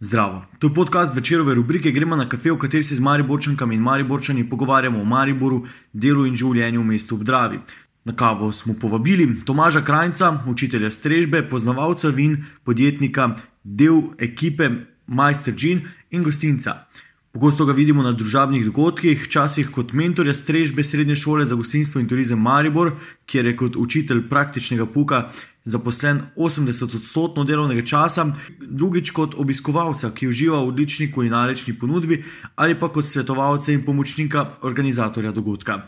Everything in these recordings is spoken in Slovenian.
Zdravo. To je podcast večerove rubrike Gremo na kafe, v kateri se z Mariborčankami in Mariborčani pogovarjamo o Mariboru, delu in življenju v mestu Obdravi. Na kavo smo povabili Tomaža Krajca, učitelja strežbe, poznavalca vin, podjetnika, del ekipe Majster Džin in gostinca. Pogosto ga vidimo na družabnih dogodkih, včasih kot mentorja strežbe srednje šole za gostinstvo in turizem Maribor, kjer je kot učitelj praktičnega puka zaposlen 80-odstotno delovnega časa, drugič kot obiskovalca, ki uživa v odlični kulinarični ponudbi, ali pa kot svetovalca in pomočnika organizatorja dogodka.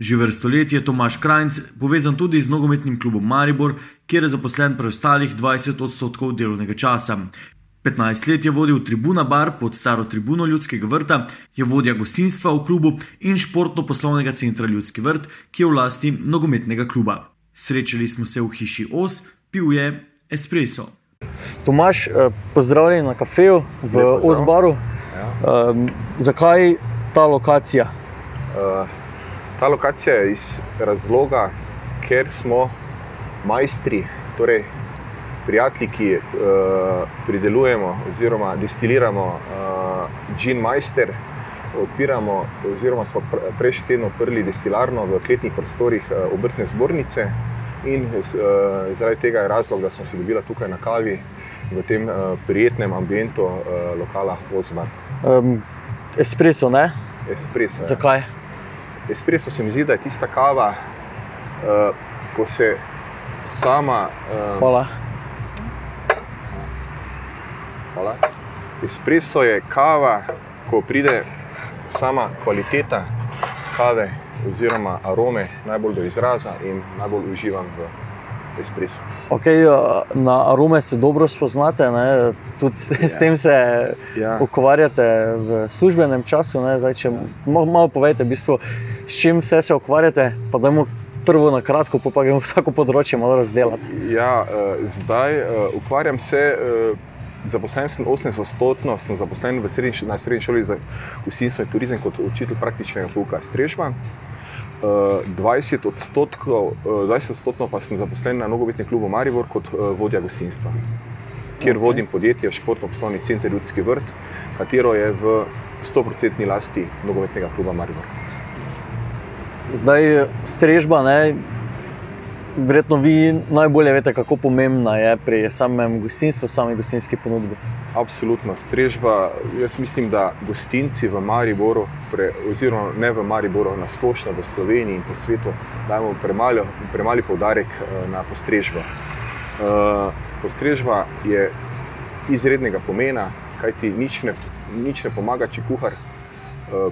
Že vrsto let je Tomaš Krajc povezan tudi z nogometnim klubom Maribor, kjer je zaposlen preostalih 20 odstotkov delovnega časa. 15 let je vodil Tribuna Bar pod staro tribuno Ljudskega vrta, je vodja gostinstva v klubu in športno-poslovnega centra Ljudski vrt, ki je v lasti nogometnega kluba. Srečali smo se v hiši Os, pil je espresso. Tomaš, eh, pozdravljen na kafeju v Osbaru. Ja. Um, zakaj ta lokacija? Uh, ta lokacija je iz razloga, ker smo majstri, torej prijatelji, ki uh, pridelujemo oziroma destiliramo uh, Gin Meister, odpiramo, oziroma smo prejšnji teden odprli destilarno v kletnih prostorih uh, obrtne zbornice. In uh, zaradi tega je razlog, da smo se dobili tukaj na kavi v tem uh, prijetnem ambientu uh, lokala Ozmar. Um, espresso, ne? Espresso. Ja. Zakaj? Espresso se mi zdi, da je tista kava, uh, ko se sama. Uh, Hvala. Hvala. Espresso je kava, ko pride sama kvaliteta kave oziroma arome najbolj do izraza in najbolj uživam v espresso. Okay, na arome se dobro spoznate, ne? tudi s, ja. s tem se ja. ukvarjate v službenem času. Zdaj, če malo povete, v bistvu, s čim vse se ukvarjate, pa dajmo prvo na kratko, pa gremo vsako področje malo razdeliti. Ja, zdaj ukvarjam se zaposlen sem 80-odstotno, sem zaposlen v srednji, na srednji šoli za gostinstvo in turizem kot učitelj praktičnega pouka strežba. 20 eh, odstotkov, 20 eh, odstotkov pa sem zaposlen na nogometnem klubu Maribor kot eh, vodja gostinstva, kjer okay. vodim podjetje Športno-poslovni center Ljudski vrt, katero je v 100-odstotni lasti nogometnega kluba Maribor. Zdaj strežba, ne, Verjetno vi najbolje veste, kako pomembna je pri samem gostinstvu, sami gostinski ponudbi. Absolutno, strežba. Jaz mislim, da gostinci v Mariboru, pre, oziroma ne v Mariboru, na splošno v Sloveniji in po svetu, dajemo premalo, premali poudarek eh, na postrežbo. Eh, postrežba je izrednega pomena, kajti nič ne, nič ne pomaga, če kuhar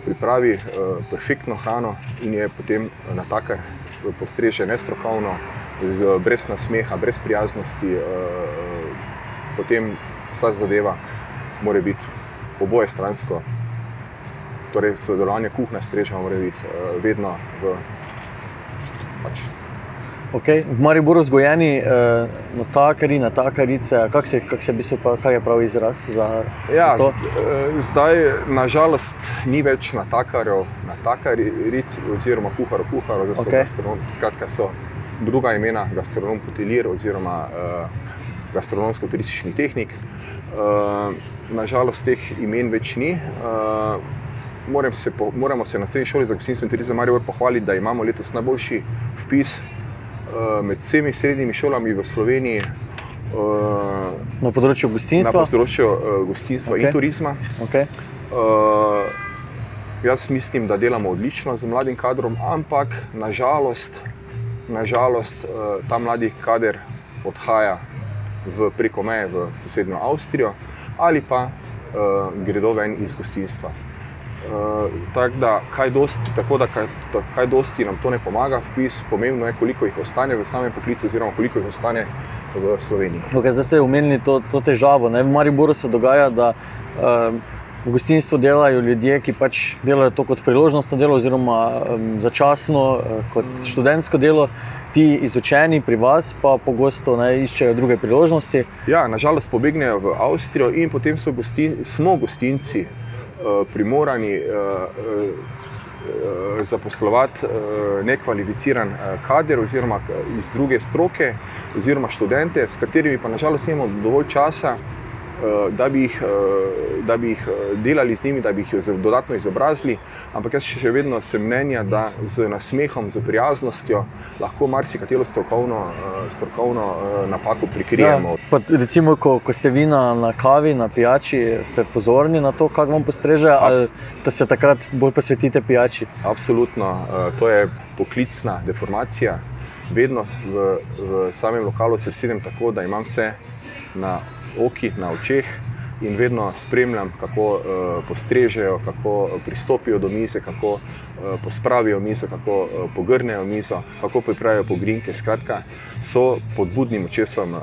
pripravi perfektno hrano in je potem natakar postreže nestrokovno, brez nasmeha, brez prijaznosti, eh, potem vsa zadeva mora biti oboje stransko. Torej, sodelovanje kuhne streža mora biti eh, vedno v. Pač, Okay. V Mariboru zgojeni eh, na takari, na takarice, kak se, kak se bistvo, pa, kaj je pravi izraz za ja, to? Eh, zdaj, nažalost, ni več na takarjev, na takaric oziroma kuharov, kuharov, da so okay. gastronom, skratka so druga imena, gastronom potilir oziroma eh, gastronomsko-turistični tehnik. Eh, nažalost, teh imen več ni. Eh, Se po, moramo se na srednji šoli za gostinstvo in turizem Marijo pohvaliti, da imamo letos najboljši vpis med vsemi srednjimi šolami v Sloveniji. Uh, na področju gostinstva? Na področju uh, gostinstva okay. in turizma. Okay. Uh, jaz mislim, da delamo odlično z mladim kadrom, ampak nažalost, nažalost uh, ta mladi kader odhaja v preko meje v sosednjo Avstrijo ali pa uh, gredo ven iz gostinstva. Uh, tako da, kaj dosti, tako da, kaj, kaj dosti nam to ne pomaga, vpis, pomembno je, koliko jih ostane v samem poklicu, oziroma koliko jih ostane v Sloveniji. Okay, zdaj ste omenili to, to težavo. Ne? V Mariboru se dogaja, da uh, v gostinstvu delajo ljudje, ki pač delajo to kot priložnostno delo, oziroma um, začasno, uh, kot študentsko delo. Ti izučeni pri vas, pa pogosto ne iščejo druge priložnosti. Ja, nažalost, pobegnejo v Avstrijo in potem so gostin, smo gostinci, Eh, primorani eh, eh, zaposlovati nekvalificiran kader oziroma iz druge stroke oziroma študente, s katerimi pa nažalost nimamo dovolj časa da bi, jih, da bi jih delali z njimi, da bi jih dodatno izobrazili. Ampak jaz še vedno sem mnenja, da z nasmehom, z prijaznostjo lahko marsikatero strokovno, strokovno napako prikrijemo. Ja, recimo, ko, ko ste vi na, na kavi, na pijači, ste pozorni na to, kako vam postreže, ali da se takrat bolj posvetite pijači? Absolutno, to je poklicna deformacija vedno v, v samem lokalu se vsidem tako, da imam vse na okih, na očeh in vedno spremljam, kako uh, postrežejo, kako pristopijo do mize, kako uh, pospravijo mizo, kako uh, pogrnejo mizo, kako pripravijo pogrinke. Skratka, so pod budnim očesom uh,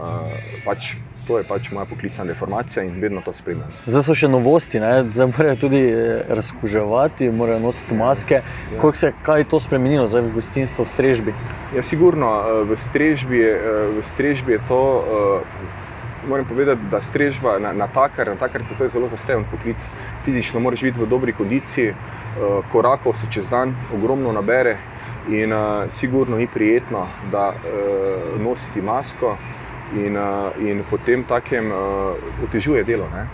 pač to je pač moja poklicna deformacija in vedno to spremljam. Zdaj so še novosti, ne? zdaj morajo tudi eh, razkuževati, morajo nositi maske. Ja. Kako se je to spremenilo zdaj v gostinstvu, v strežbi? Ja, sigurno eh, v strežbi, eh, v strežbi je to. Moram povedati, da strežba na, takar, na takar se to je zelo zahteven poklic. Fizično moraš biti v dobri kondiciji, korakov se čez dan ogromno nabere in sigurno ni prijetno, da nositi masko in, uh, in potem takem uh, otežuje delo. Ne?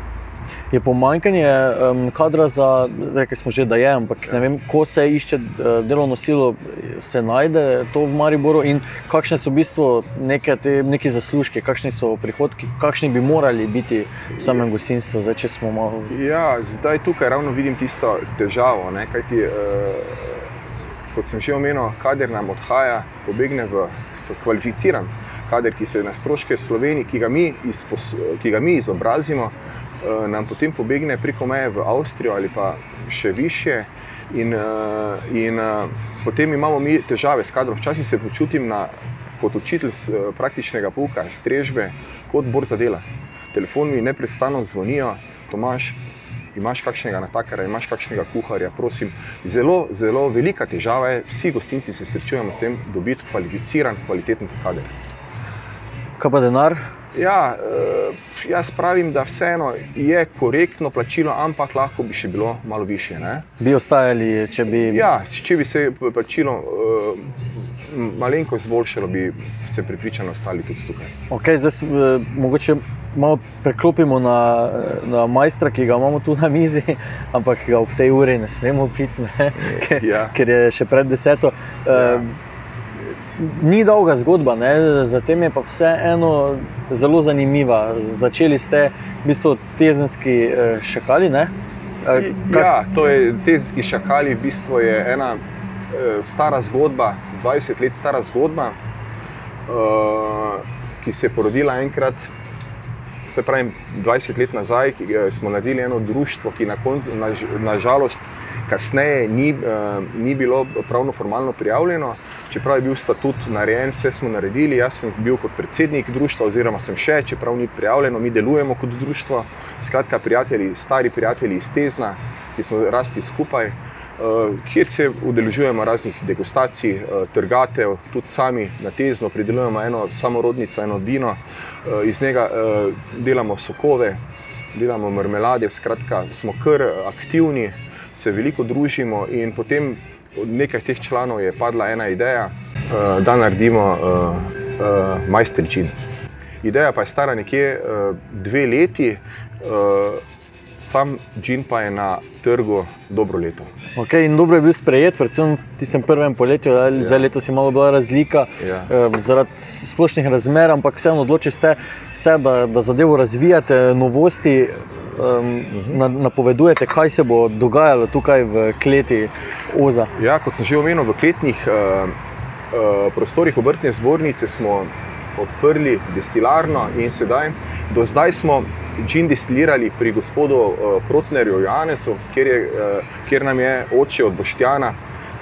Je pomanjkanje um, kadra za, rekli smo že, da je, ampak ne vem, ko se išče delovno silo, se najde to v Mariboru in kakšne so v bistvu neke te, neki zaslužki, kakšni so prihodki, kakšni bi morali biti v samem gostinstvu, zdaj če smo malo. Ja, zdaj tukaj ravno vidim tisto težavo, ne, kajti, uh, kot sem že omenil, kader nam odhaja, pobegne v, v kvalificiran kader, ki se na stroške Slovenije, ki, ki ga mi izobrazimo, eh, nam potem pobegne preko meje v Avstrijo ali pa še više. In, eh, in eh, potem imamo mi težave s kadrom. Včasih se počutim na, kot učitelj praktičnega pouka, strežbe, kot bor za dela. Telefoni mi neprestano zvonijo, Tomaš. Imáš kakšnega natakara, imaš kakšnega kuharja, prosim. Zelo, zelo velika težava je, vsi gostinci se srečujemo s tem, dobiti kvalificiran, kvaliteten kader. Kaj pa denar? Ja, uh, jaz pravim, da vseeno je korektno plačilo, ampak lahko bi še bilo malo više. Ne? Bi ostajali, če bi. Ja, če bi se plačilo uh, malenkost izboljšalo, bi se pripričano ostali tudi tukaj. Okay, zdaj, uh, mogoče malo preklopimo na, na majstra, ki ga imamo tu na mizi, ampak ga ob tej uri ne smemo piti, ker, ja. ker je še pred deseto. Ja ni dolga zgodba, zatem je pa vseeno zelo zanimiva. Začeli ste v bistvu tezenski eh, šakali. Ne? Eh, ja, to je tezenski šakali, v bistvu je ena eh, stara zgodba, 20 let stara zgodba, ki se je porodila enkrat. Se pravi, 20 let nazaj smo naredili eno društvo, ki nažalost na, na kasneje ni, uh, ni bilo pravno formalno prijavljeno, čeprav je bil statut narejen, vse smo naredili. Jaz sem bil kot predsednik društva, oziroma sem še, čeprav ni prijavljeno, mi delujemo kot društvo. Skratka, prijatelji, stari prijatelji iz Tezna, ki smo rasli skupaj. Uh, kjer se udeležujemo raznih degustacij, uh, trgatev, tudi sami na tezno pridelujemo eno samorodnico, eno vino, uh, iz njega delamo sokove, delamo marmelade, skratka, smo kar aktivni, se veliko družimo in potem od nekaj teh članov je padla ena ideja, da naredimo majstričin. Ideja pa je stara nekje dve leti. Uh, Sam džin pa je na trgu dobro leto. Okay, in dobro je bil sprejet, predvsem v tistem prvem poletju, ja. za leto si malo bila razlika ja. eh, zaradi splošnih razmer, ampak vseeno odločite se, da, da zadevo razvijate, novosti um, na, napovedujete, kaj se bo dogajalo tukaj v kleti Oza? Ja, kot sem že omenil, v kletnih uh, uh, prostorih obrtne zbornice smo odprli destilarno in sedaj, do zdaj smo džin destilirali pri gospodu uh, Protnerju Janesu, kjer, je, uh, kjer nam je oče od Boštjana,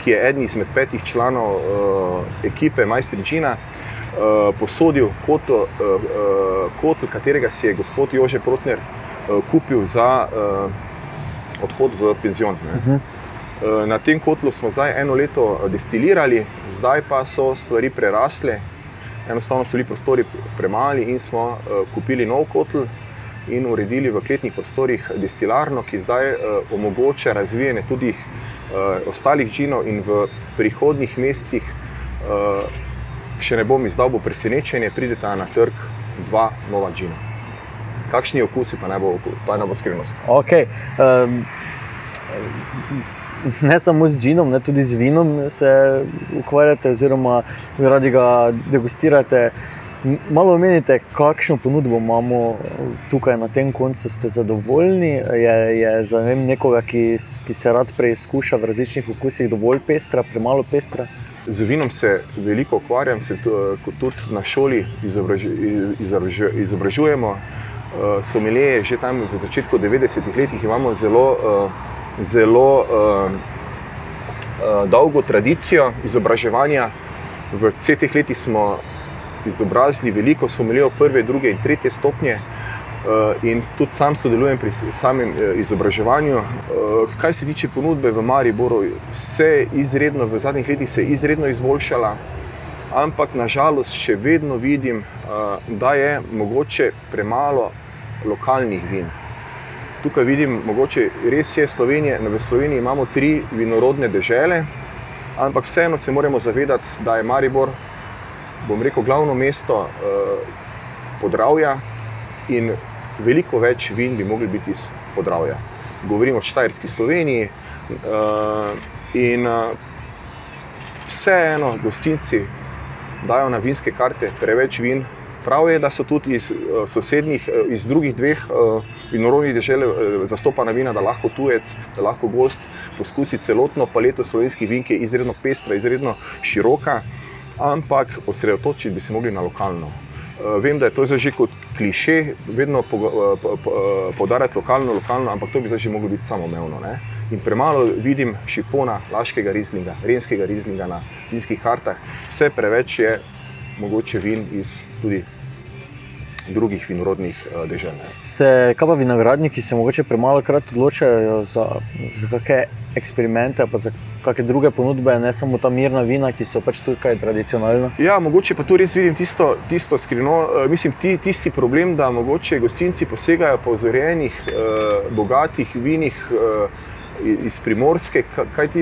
ki je eden izmed petih članov uh, ekipe Majstri Džina. Uh, posodil kotl, uh, uh, kotl, katerega si je gospod Jože Protner uh, kupil za uh, odhod v penzion. Uh -huh. uh, na tem kotlu smo zdaj eno leto destilirali, zdaj pa so stvari prerasle, enostavno so bili prostori premali in smo uh, kupili nov kotl. In uredili v kletnih prostorih destilarno, ki zdaj uh, omogoča razvijanje tudi uh, ostalih džinov, in v prihodnjih mesecih, uh, še ne bom izdal, bo presenečenje, prideta na trg dva nova džina. kakšni okusi, pa ne bo, pa ne bo skrivnost. Okay. Um, ne samo z džinom, ne tudi z vinom se ukvarjate, oziroma radi ga degustirate. Malo omenite, kakšno ponudbo imamo tukaj na tem koncu, ste zadovoljni? Je, je za vem, nekoga, ki, ki se rad preizkuša v različnih okusih, dovolj pestra, premalo pestra? Z vinom se veliko ukvarjam, se tudi na šoli izobraž, izobraž, izobražujemo. Uh, Somelije, že tam v začetku 90-ih let imamo zelo, zelo dolgo tradicijo izobraževanja. V vseh teh letih smo izobrazili veliko somelijev prve, druge in tretje stopnje. In tudi sam sodelujem pri samem izobraževanju. Kaj se tiče ponudbe v Mariboru, se je izredno, v zadnjih letih izredno izboljšala, ampak nažalost še vedno vidim, da je mogoče premalo lokalnih vin. Tukaj vidim, mogoče res je Slovenija, v Sloveniji imamo tri vinorodne dežele, ampak vseeno se moramo zavedati, da je Maribor bom rekel, glavno mesto uh, Podravja in veliko več vin bi mogli biti iz Podravja. Govorimo o Štajerski Sloveniji uh, in uh, vseeno gostinci dajo na vinske karte preveč vin. Prav je, da so tudi iz uh, sosednjih, uh, iz drugih dveh uh, vinorodnih dežel uh, zastopana vina, da lahko tujec, da lahko gost poskusi celotno paleto slovenskih vin, ki je izredno pestra, izredno široka ampak osredotočiti bi se mogli na lokalno. Eh, vem, da je to že kot kliše, vedno podarjati eh, lokalno, lokalno, ampak to bi zdaj že moglo biti samoumevno. In premalo vidim šipona, laškega rizlinga, renskega rizlinga na vinskih kartah, vse preveč je mogoče vin iz tudi drugih vinorodnih eh, dežel. Se, kaj pa vinogradniki se morda premalo krat odločajo za, za kakšne eksperimente, pa za kakšne druge ponudbe, ne samo ta mirna vina, ki so pač tukaj tradicionalna? Ja, mogoče pa tu res vidim tisto, tisto skrivno, eh, mislim, ti, tisti problem, da mogoče gostinci posegajo po ozorjenih, eh, bogatih vinih. Iz primorske, kaj ti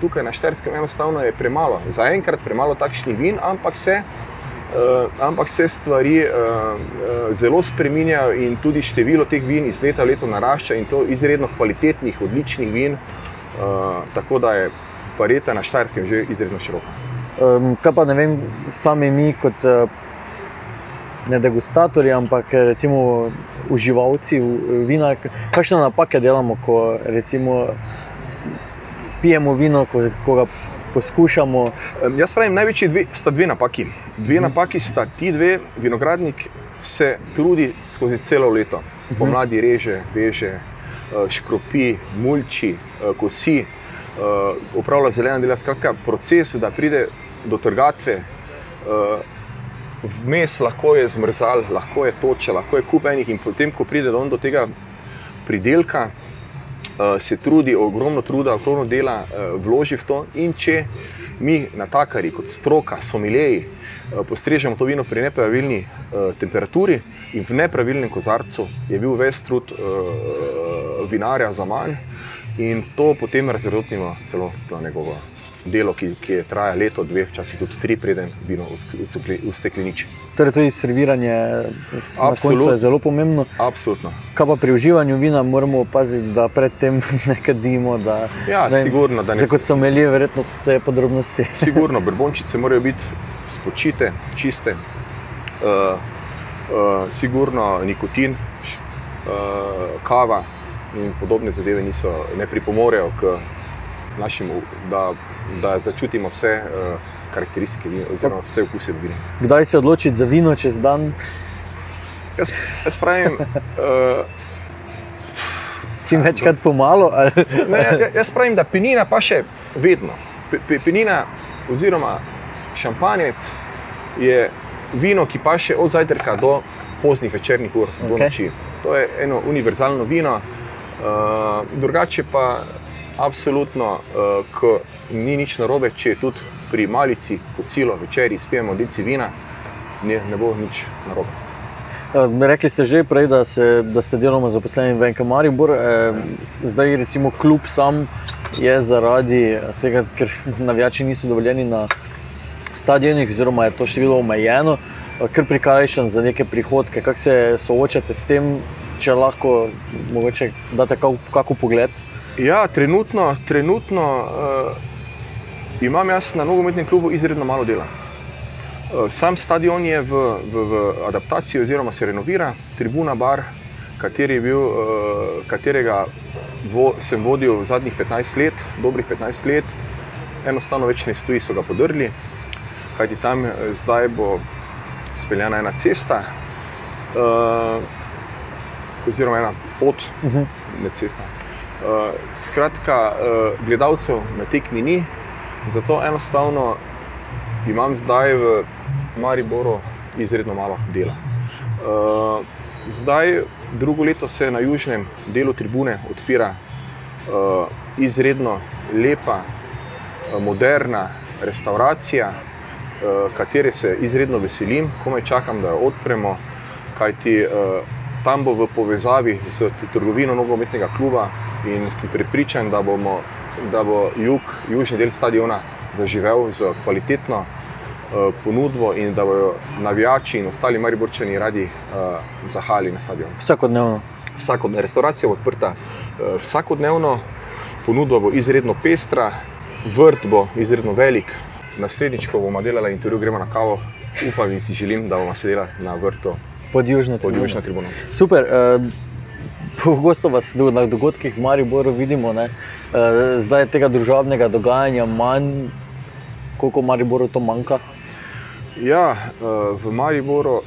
tukaj na Šterskem enostavno je premalo. Zaenkrat premalo takšnih vin, ampak se Uh, ampak se stvari uh, uh, zelo spremenjajo, in tudi število teh vin iz leta v leto narašča, in to izredno kvalitetnih, odličnih vin. Tako da je pareta na Štajerskem že izredno široka. Um, kaj pa ne vem, sami mi, kot ne degustatorji, ampak recimo uživalci vina, kakšne napake delamo, ko recimo pijemo vino, ko, ko ga poskušamo. Jaz pravim, največji dve, sta dve napaki. Dve mhm. napaki sta ti dve, vinogradnik se trudi skozi celo leto, spomladi mhm. reže, veže, eh, škropi, mulči, eh, kosi, upravlja eh, zelena dela. Skratka, proces, da pride do trgatve. Vmes lahko je zmrzal, lahko je toče, lahko je kupenih, in potem, ko pride do tega pridelka, se trudi, ogromno truda, ogromno dela uh, vloži v to. In če mi, natakari, kot stroka, somileji, uh, postrežemo to vino pri nepravilni temperaturi in v nepravilnem kozarcu, je bil ves trud vinarja za manj, in to potem razredotnimo celo na njegovo delo, ki, ki je trajalo leto, dve, včasih tudi tri, preden vino ustekleniči. Torej, tudi serviranje je zelo pomembno. Absolutno. Kaj pa pri uživanju vina moramo paziti, da predtem ne kadimo? Da, ja, da sigurno. Da ne... Kot so imeli, verjetno te podrobnosti. sigurno, brbončice morajo biti spočite, čiste. Uh, uh, sigurno nikotin, uh, kava in podobne zadeve niso, ne pripomorejo k našim, da, da začutimo vse uh, karakteristike vina, oziroma vse okuse vina. Kdaj se odločiti za vino čez dan? Jaz, jaz pravim. Uh, Čim večkrat pomalo? ne, jaz pravim, da penina pa še vedno. Penina oziroma šampanjec je vino, ki pa še od zajtrka do poznih večernih ur, okay. do noči. To je eno univerzalno vino. Uh, drugače pa Absolutno, uh, ko ni nič narobe, če tudi pri malici, kosilo, večerji, spijemo deci vina, ne, ne bo nič narobe. Uh, rekli ste že prej, da, se, da ste deloma zaposleni v Venka Maribor. Eh, zdaj, recimo, kljub sam je zaradi tega, ker navijači niso dovoljeni na stadionih, oziroma je to število omejeno. kar prikrajšan za neke prihodke. Kako se soočate s tem, če lahko mogoče date kakšen pogled? Ja, trenutno, trenutno uh, imam jaz na nogometnem klubu izredno malo dela. Uh, sam stadion je v, v, v adaptaciji, oziroma se renovira, tribuna bar, kateri bil, uh, katerega vo, sem vodil zadnjih 15 let, dobrih 15 let, enostavno več ne stoji, so ga podrli, kajti tam zdaj bo speljana ena cesta, uh, oziroma ena pot, uh -huh. ne cesta. Uh, skratka, uh, gledalcev na tekmi ni, zato enostavno imam zdaj v Mariboru izredno malo dela. Uh, zdaj, drugo leto se na južnem delu tribune odpira uh, izredno lepa, moderna restauracija, uh, katere se izredno veselim, komaj čakam, da jo odpremo, kajti uh, tam bo v povezavi z trgovino nogometnega kluba in sem prepričan, da, bomo, da bo jug, južni del stadiona zaživel z kvalitetno uh, ponudbo in da bodo navijači in ostali mariborčani radi uh, zahali na stadion. Vsakodnevno. Vsakodnevno. Restauracija bo odprta uh, vsakodnevno, ponudba bo izredno pestra, vrt bo izredno velik. Naslednjič, ko bomo delali intervju, gremo na kavo, upam in si želim, da bomo sedeli na vrtu pod južno tribuno. Pod južno tribuno. Super. Uh, Pogosto vas na dogodkih v Mariboru vidimo, uh, zdaj je tega družabnega dogajanja manj, koliko Mariboru to manjka. Ja, uh, v Mariboru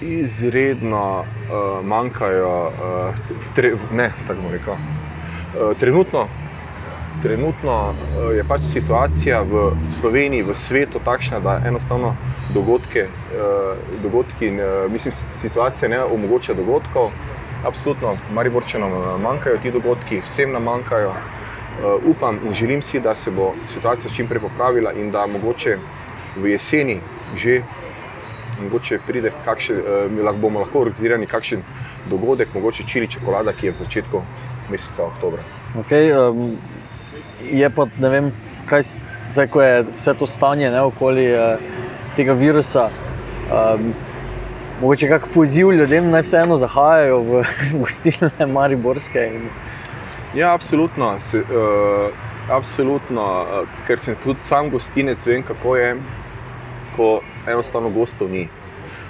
izredno uh, manjkajo, uh, tre, ne, tako rekel. Uh, trenutno trenutno eh, je pač situacija v Sloveniji, v svetu takšna, da enostavno dogodke, eh, dogodki, eh, mislim, situacija ne omogoča dogodkov. Absolutno, Mariborčanom manjkajo ti dogodki, vsem nam manjkajo. Upam in želim si, da se bo situacija čim prej popravila in da mogoče v jeseni že mogoče pride, kakšen, mi lahko bomo lahko organizirali kakšen dogodek, mogoče čili čokolada, ki je v začetku meseca oktobra. Okay, um je pa ne vem, kaj zdaj, ko je vse to stanje ne, okoli uh, tega virusa. Um, mogoče kakšen poziv ljudem, naj vseeno zahajajo v gostilne Mariborske. Ja, absolutno. Se, uh, absolutno uh, ker sem tudi sam gostinec, vem, kako je, ko enostavno gostov ni.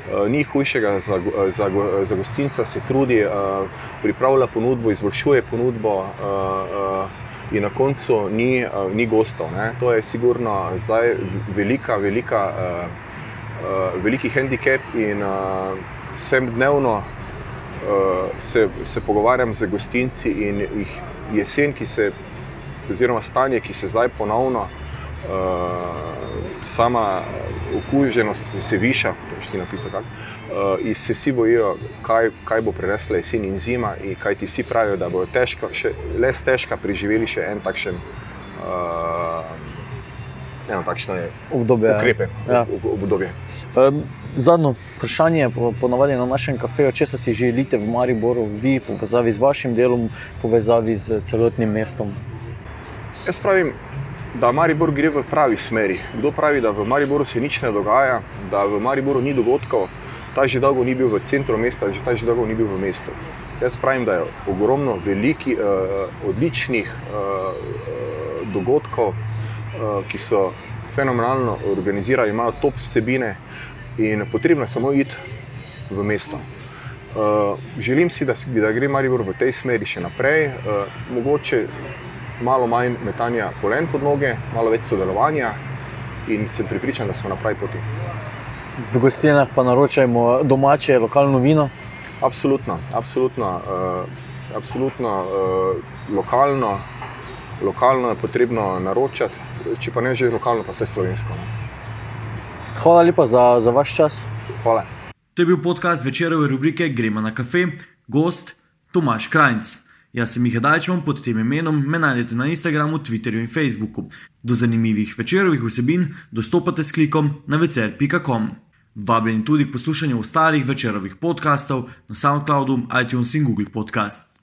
Uh, ni hujšega za, za, za gostinca, se trudi, uh, pripravlja ponudbo, izboljšuje ponudbo. Uh, uh, in na koncu ni, uh, ni gostov. Ne. To je sigurno zdaj velika, velika, uh, uh, veliki handicap in uh, vsem dnevno uh, se, se pogovarjam z gostinci in jih jesen, ki se, oziroma stanje, ki se zdaj ponovno. Uh, sama okuženost se, viša, če ti napišem tako uh, se vsi bojijo, kaj, kaj bo prenesla jesen in zima, in kaj ti vsi pravijo, da bodo težko, še, le stežka preživeli še en takšen. Uh, Eno takšno je obdobje. Ukrepe, ja. obdobje. Um, zadnjo vprašanje je ponovadi na našem kafeju, če si želite v Mariboru, vi, povezavi z vašim delom, povezavi z celotnim mestom. Jaz pravim, da Maribor gre v pravi smeri. Kdo pravi, da v Mariboru se nič ne dogaja, da v Mariboru ni dogodkov, ta že dolgo ni bil v centru mesta, že ta že dolgo ni bil v mestu. Jaz pravim, da je ogromno velikih, uh, odličnih uh, dogodkov, uh, ki so fenomenalno organizirani, imajo top vsebine in potrebno je samo iti v mesto. Uh, želim si, da, da gre Maribor v tej smeri še naprej, uh, mogoče malo manj metanja polen pod noge, malo več sodelovanja in sem pripričan, da smo na pravi poti v gostinah pa naročajmo domače, lokalno vino. Absolutno, absolutno, uh, absolutno uh, lokalno, lokalno je potrebno naročati, če pa ne že lokalno, pa vse slovensko. Hvala lepa za, za vaš čas. Hvala. To je bil podcast večerove rubrike Gremo na kafe, gost Tomaš Krajnc. Jaz sem jih dajčem pod tem imenom, me najdete na Instagramu, Twitterju in Facebooku. Do zanimivih večerovih vsebin dostopate s klikom na večer.com. Vabljeni tudi k poslušanju ostalih večerovih podkastov na SoundCloudu, iTunes in Google Podcast.